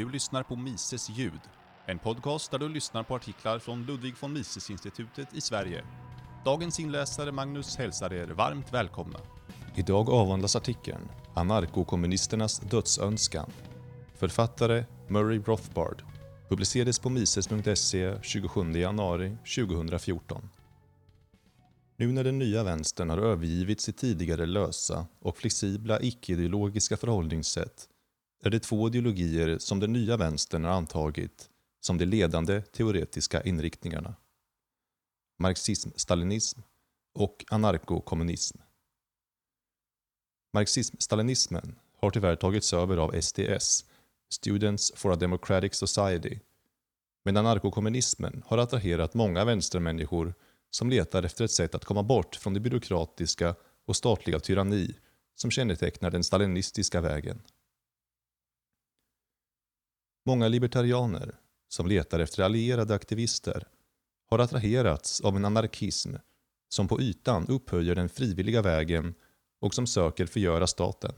Du lyssnar på Mises ljud, en podcast där du lyssnar på artiklar från Ludwig von Mises-institutet i Sverige. Dagens inläsare Magnus hälsar er varmt välkomna. Idag avhandlas artikeln Anarkokommunisternas dödsönskan. Författare Murray Rothbard. Publicerades på mises.se 27 januari 2014. Nu när den nya vänstern har övergivit sitt tidigare lösa och flexibla icke-ideologiska förhållningssätt är det två ideologier som den nya vänstern har antagit som de ledande teoretiska inriktningarna. Marxism-stalinism och anarkokommunism. Marxism-stalinismen har tyvärr tagits över av SDS, Students for a Democratic Society, men anarkokommunismen har attraherat många vänstermänniskor som letar efter ett sätt att komma bort från det byråkratiska och statliga tyranni som kännetecknar den stalinistiska vägen. Många libertarianer som letar efter allierade aktivister har attraherats av en anarkism som på ytan upphöjer den frivilliga vägen och som söker förgöra staten.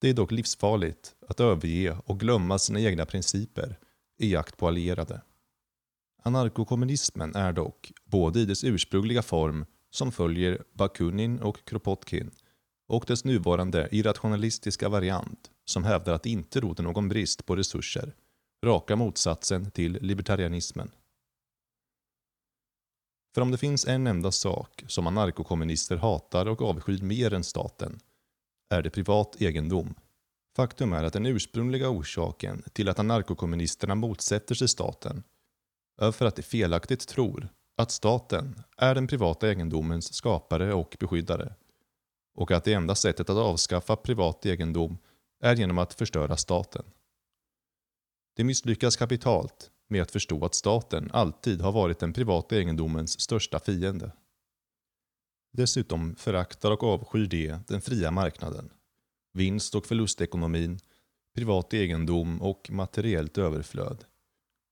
Det är dock livsfarligt att överge och glömma sina egna principer i jakt på allierade. Anarkokommunismen är dock, både i dess ursprungliga form som följer Bakunin och Kropotkin och dess nuvarande irrationalistiska variant som hävdar att det inte råder någon brist på resurser, raka motsatsen till libertarianismen. För om det finns en enda sak som anarkokommunister hatar och avskyr mer än staten, är det privat egendom. Faktum är att den ursprungliga orsaken till att anarkokommunisterna motsätter sig staten är för att de felaktigt tror att staten är den privata egendomens skapare och beskyddare och att det enda sättet att avskaffa privat egendom är genom att förstöra staten. De misslyckas kapitalt med att förstå att staten alltid har varit den privata egendomens största fiende. Dessutom föraktar och avskyr de den fria marknaden, vinst och förlustekonomin, privat egendom och materiellt överflöd,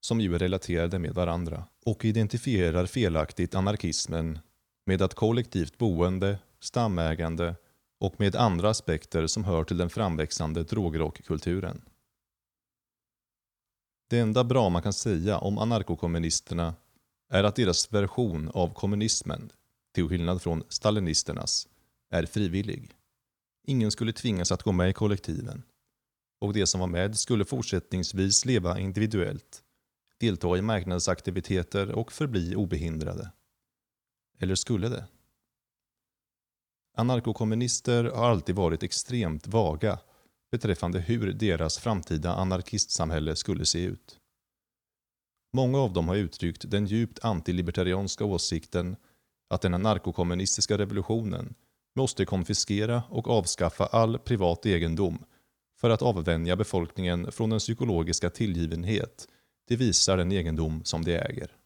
som ju är relaterade med varandra, och identifierar felaktigt anarkismen med att kollektivt boende, stamägande och med andra aspekter som hör till den framväxande drogrockkulturen. Det enda bra man kan säga om anarkokommunisterna är att deras version av kommunismen, till skillnad från stalinisternas, är frivillig. Ingen skulle tvingas att gå med i kollektiven. Och de som var med skulle fortsättningsvis leva individuellt, delta i marknadsaktiviteter och förbli obehindrade. Eller skulle det? Anarkokommunister har alltid varit extremt vaga beträffande hur deras framtida anarkistsamhälle skulle se ut. Många av dem har uttryckt den djupt antilibertarianska åsikten att den anarkokommunistiska revolutionen måste konfiskera och avskaffa all privat egendom för att avvänja befolkningen från den psykologiska tillgivenhet det visar den egendom som de äger.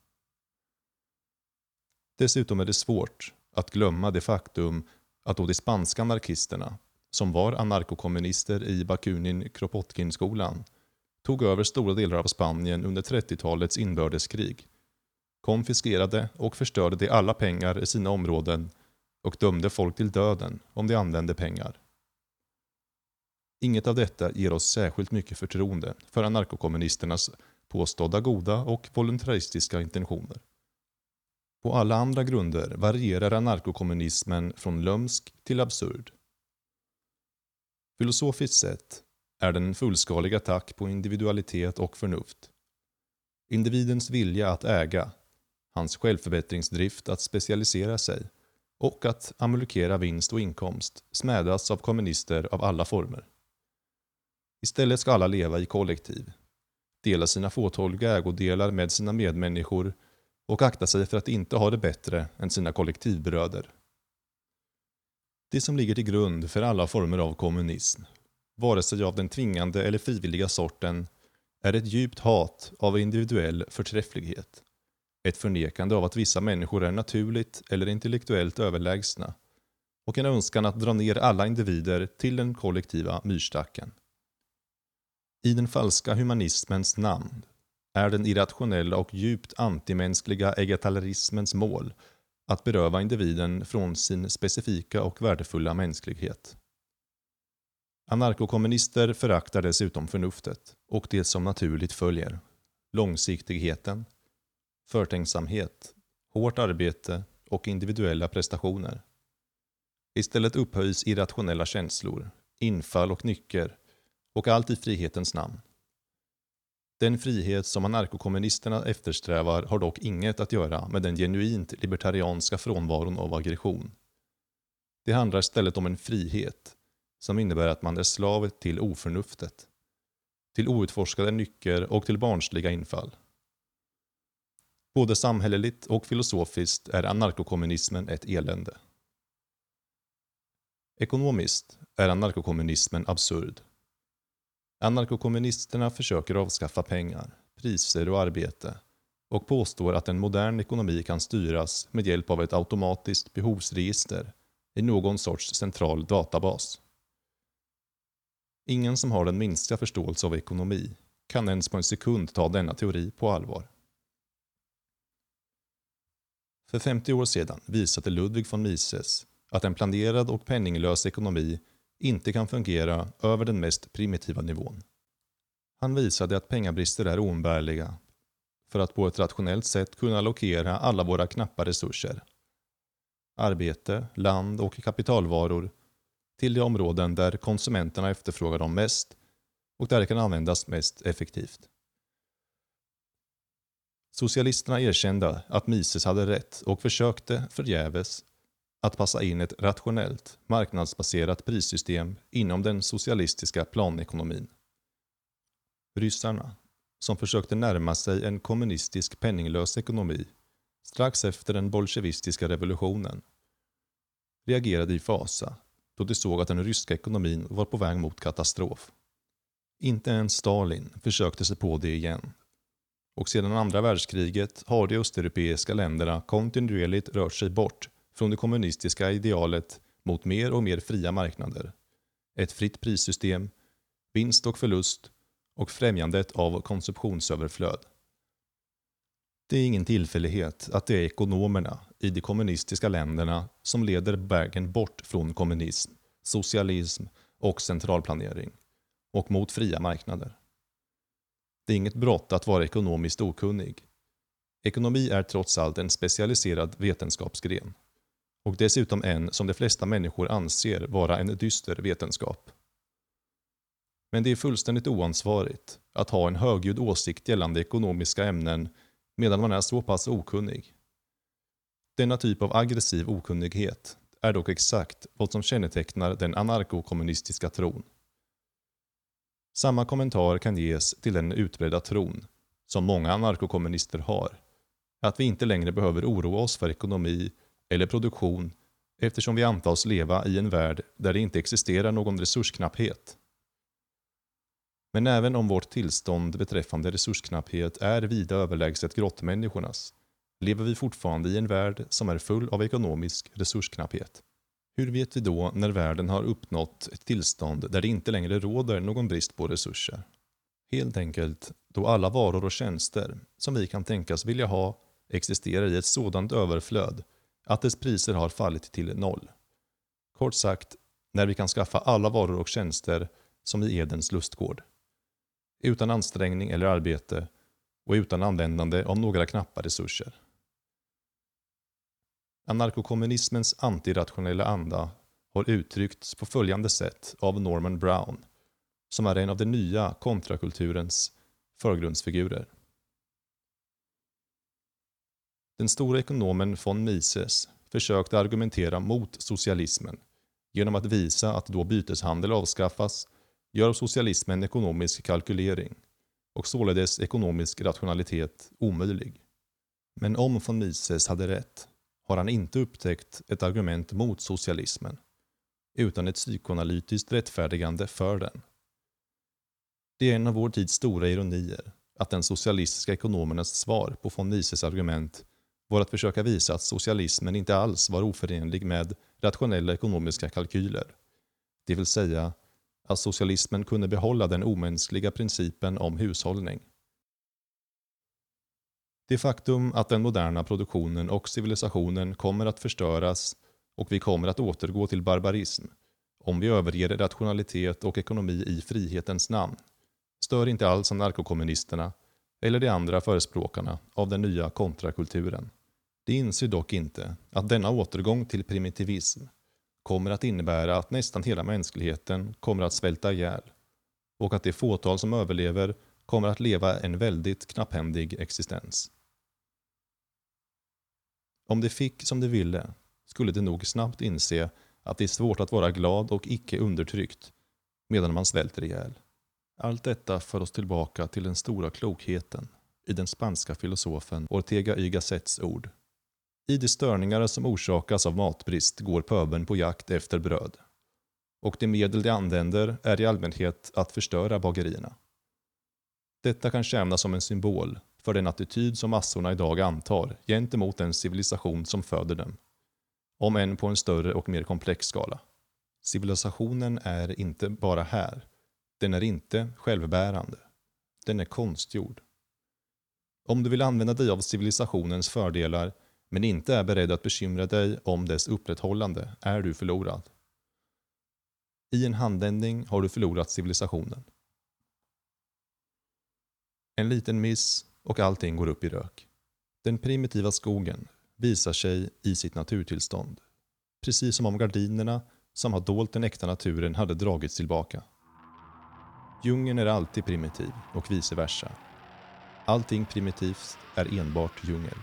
Dessutom är det svårt att glömma det faktum att då de spanska anarkisterna, som var anarkokommunister i Bakunin-Kropotkin-skolan, tog över stora delar av Spanien under 30-talets inbördeskrig, konfiskerade och förstörde de alla pengar i sina områden och dömde folk till döden om de använde pengar. Inget av detta ger oss särskilt mycket förtroende för anarkokommunisternas påstådda goda och voluntaristiska intentioner. På alla andra grunder varierar anarkokommunismen från lömsk till absurd. Filosofiskt sett är den en fullskalig attack på individualitet och förnuft. Individens vilja att äga, hans självförbättringsdrift att specialisera sig och att amulkera vinst och inkomst smädas av kommunister av alla former. Istället ska alla leva i kollektiv, dela sina fåtaliga ägodelar med sina medmänniskor och akta sig för att inte ha det bättre än sina kollektivbröder. Det som ligger till grund för alla former av kommunism, vare sig av den tvingande eller frivilliga sorten, är ett djupt hat av individuell förträfflighet. Ett förnekande av att vissa människor är naturligt eller intellektuellt överlägsna och en önskan att dra ner alla individer till den kollektiva myrstacken. I den falska humanismens namn är den irrationella och djupt antimänskliga egalitarismens mål att beröva individen från sin specifika och värdefulla mänsklighet. Anarkokommunister föraktar dessutom förnuftet och det som naturligt följer. Långsiktigheten, förtänksamhet, hårt arbete och individuella prestationer. Istället upphöjs irrationella känslor, infall och nycker och allt i frihetens namn. Den frihet som anarkokommunisterna eftersträvar har dock inget att göra med den genuint libertarianska frånvaron av aggression. Det handlar istället om en frihet som innebär att man är slav till oförnuftet, till outforskade nycker och till barnsliga infall. Både samhälleligt och filosofiskt är anarkokommunismen ett elände. Ekonomiskt är anarkokommunismen absurd. Anarkokommunisterna försöker avskaffa pengar, priser och arbete och påstår att en modern ekonomi kan styras med hjälp av ett automatiskt behovsregister i någon sorts central databas. Ingen som har den minsta förståelse av ekonomi kan ens på en sekund ta denna teori på allvar. För 50 år sedan visade Ludwig von Mises att en planerad och penninglös ekonomi inte kan fungera över den mest primitiva nivån. Han visade att pengabrister är oumbärliga för att på ett rationellt sätt kunna allokera alla våra knappa resurser. Arbete, land och kapitalvaror till de områden där konsumenterna efterfrågar dem mest och där det kan användas mest effektivt. Socialisterna erkände att Mises hade rätt och försökte förgäves att passa in ett rationellt, marknadsbaserat prissystem inom den socialistiska planekonomin. Ryssarna, som försökte närma sig en kommunistisk penninglös ekonomi strax efter den bolsjevistiska revolutionen, reagerade i fasa då de såg att den ryska ekonomin var på väg mot katastrof. Inte ens Stalin försökte sig på det igen. Och sedan andra världskriget har de östeuropeiska länderna kontinuerligt rört sig bort från det kommunistiska idealet mot mer och mer fria marknader. Ett fritt prissystem, vinst och förlust och främjandet av konsumtionsöverflöd. Det är ingen tillfällighet att det är ekonomerna i de kommunistiska länderna som leder vägen bort från kommunism, socialism och centralplanering och mot fria marknader. Det är inget brott att vara ekonomiskt okunnig. Ekonomi är trots allt en specialiserad vetenskapsgren och dessutom en som de flesta människor anser vara en dyster vetenskap. Men det är fullständigt oansvarigt att ha en högljudd åsikt gällande ekonomiska ämnen medan man är så pass okunnig. Denna typ av aggressiv okunnighet är dock exakt vad som kännetecknar den anarkokommunistiska tron. Samma kommentar kan ges till den utbredda tron, som många anarkokommunister har, att vi inte längre behöver oroa oss för ekonomi eller produktion eftersom vi antas leva i en värld där det inte existerar någon resursknapphet. Men även om vårt tillstånd beträffande resursknapphet är vida överlägset grottmänniskornas lever vi fortfarande i en värld som är full av ekonomisk resursknapphet. Hur vet vi då när världen har uppnått ett tillstånd där det inte längre råder någon brist på resurser? Helt enkelt då alla varor och tjänster som vi kan tänkas vilja ha existerar i ett sådant överflöd att dess priser har fallit till noll. Kort sagt, när vi kan skaffa alla varor och tjänster som i Edens lustgård. Utan ansträngning eller arbete och utan användande av några knappa resurser. Anarkokommunismens antirationella anda har uttryckts på följande sätt av Norman Brown, som är en av den nya kontrakulturens förgrundsfigurer. Den stora ekonomen von Mises försökte argumentera mot socialismen genom att visa att då byteshandel avskaffas gör socialismen ekonomisk kalkylering och således ekonomisk rationalitet omöjlig. Men om von Mises hade rätt har han inte upptäckt ett argument mot socialismen utan ett psykoanalytiskt rättfärdigande för den. Det är en av vår tids stora ironier att den socialistiska ekonomernas svar på von Mises argument var att försöka visa att socialismen inte alls var oförenlig med rationella ekonomiska kalkyler. Det vill säga att socialismen kunde behålla den omänskliga principen om hushållning. Det faktum att den moderna produktionen och civilisationen kommer att förstöras och vi kommer att återgå till barbarism Om vi överger rationalitet och ekonomi i frihetens namn stör inte alls anarkokommunisterna eller de andra förespråkarna av den nya kontrakulturen. De inser dock inte att denna återgång till primitivism kommer att innebära att nästan hela mänskligheten kommer att svälta ihjäl och att det fåtal som överlever kommer att leva en väldigt knapphändig existens. Om de fick som de ville skulle de nog snabbt inse att det är svårt att vara glad och icke undertryckt medan man svälter ihjäl. Allt detta för oss tillbaka till den stora klokheten i den spanska filosofen Ortega y Gassets ord. I de störningar som orsakas av matbrist går pöbeln på jakt efter bröd. Och de medel de använder är i allmänhet att förstöra bagerierna. Detta kan tjäna som en symbol för den attityd som massorna idag antar gentemot den civilisation som föder dem. Om än på en större och mer komplex skala. Civilisationen är inte bara här. Den är inte självbärande. Den är konstgjord. Om du vill använda dig av civilisationens fördelar men inte är beredd att bekymra dig om dess upprätthållande är du förlorad. I en handvändning har du förlorat civilisationen. En liten miss och allting går upp i rök. Den primitiva skogen visar sig i sitt naturtillstånd. Precis som om gardinerna som har dolt den äkta naturen hade dragits tillbaka. Djungeln är alltid primitiv och vice versa. Allting primitivt är enbart djungel.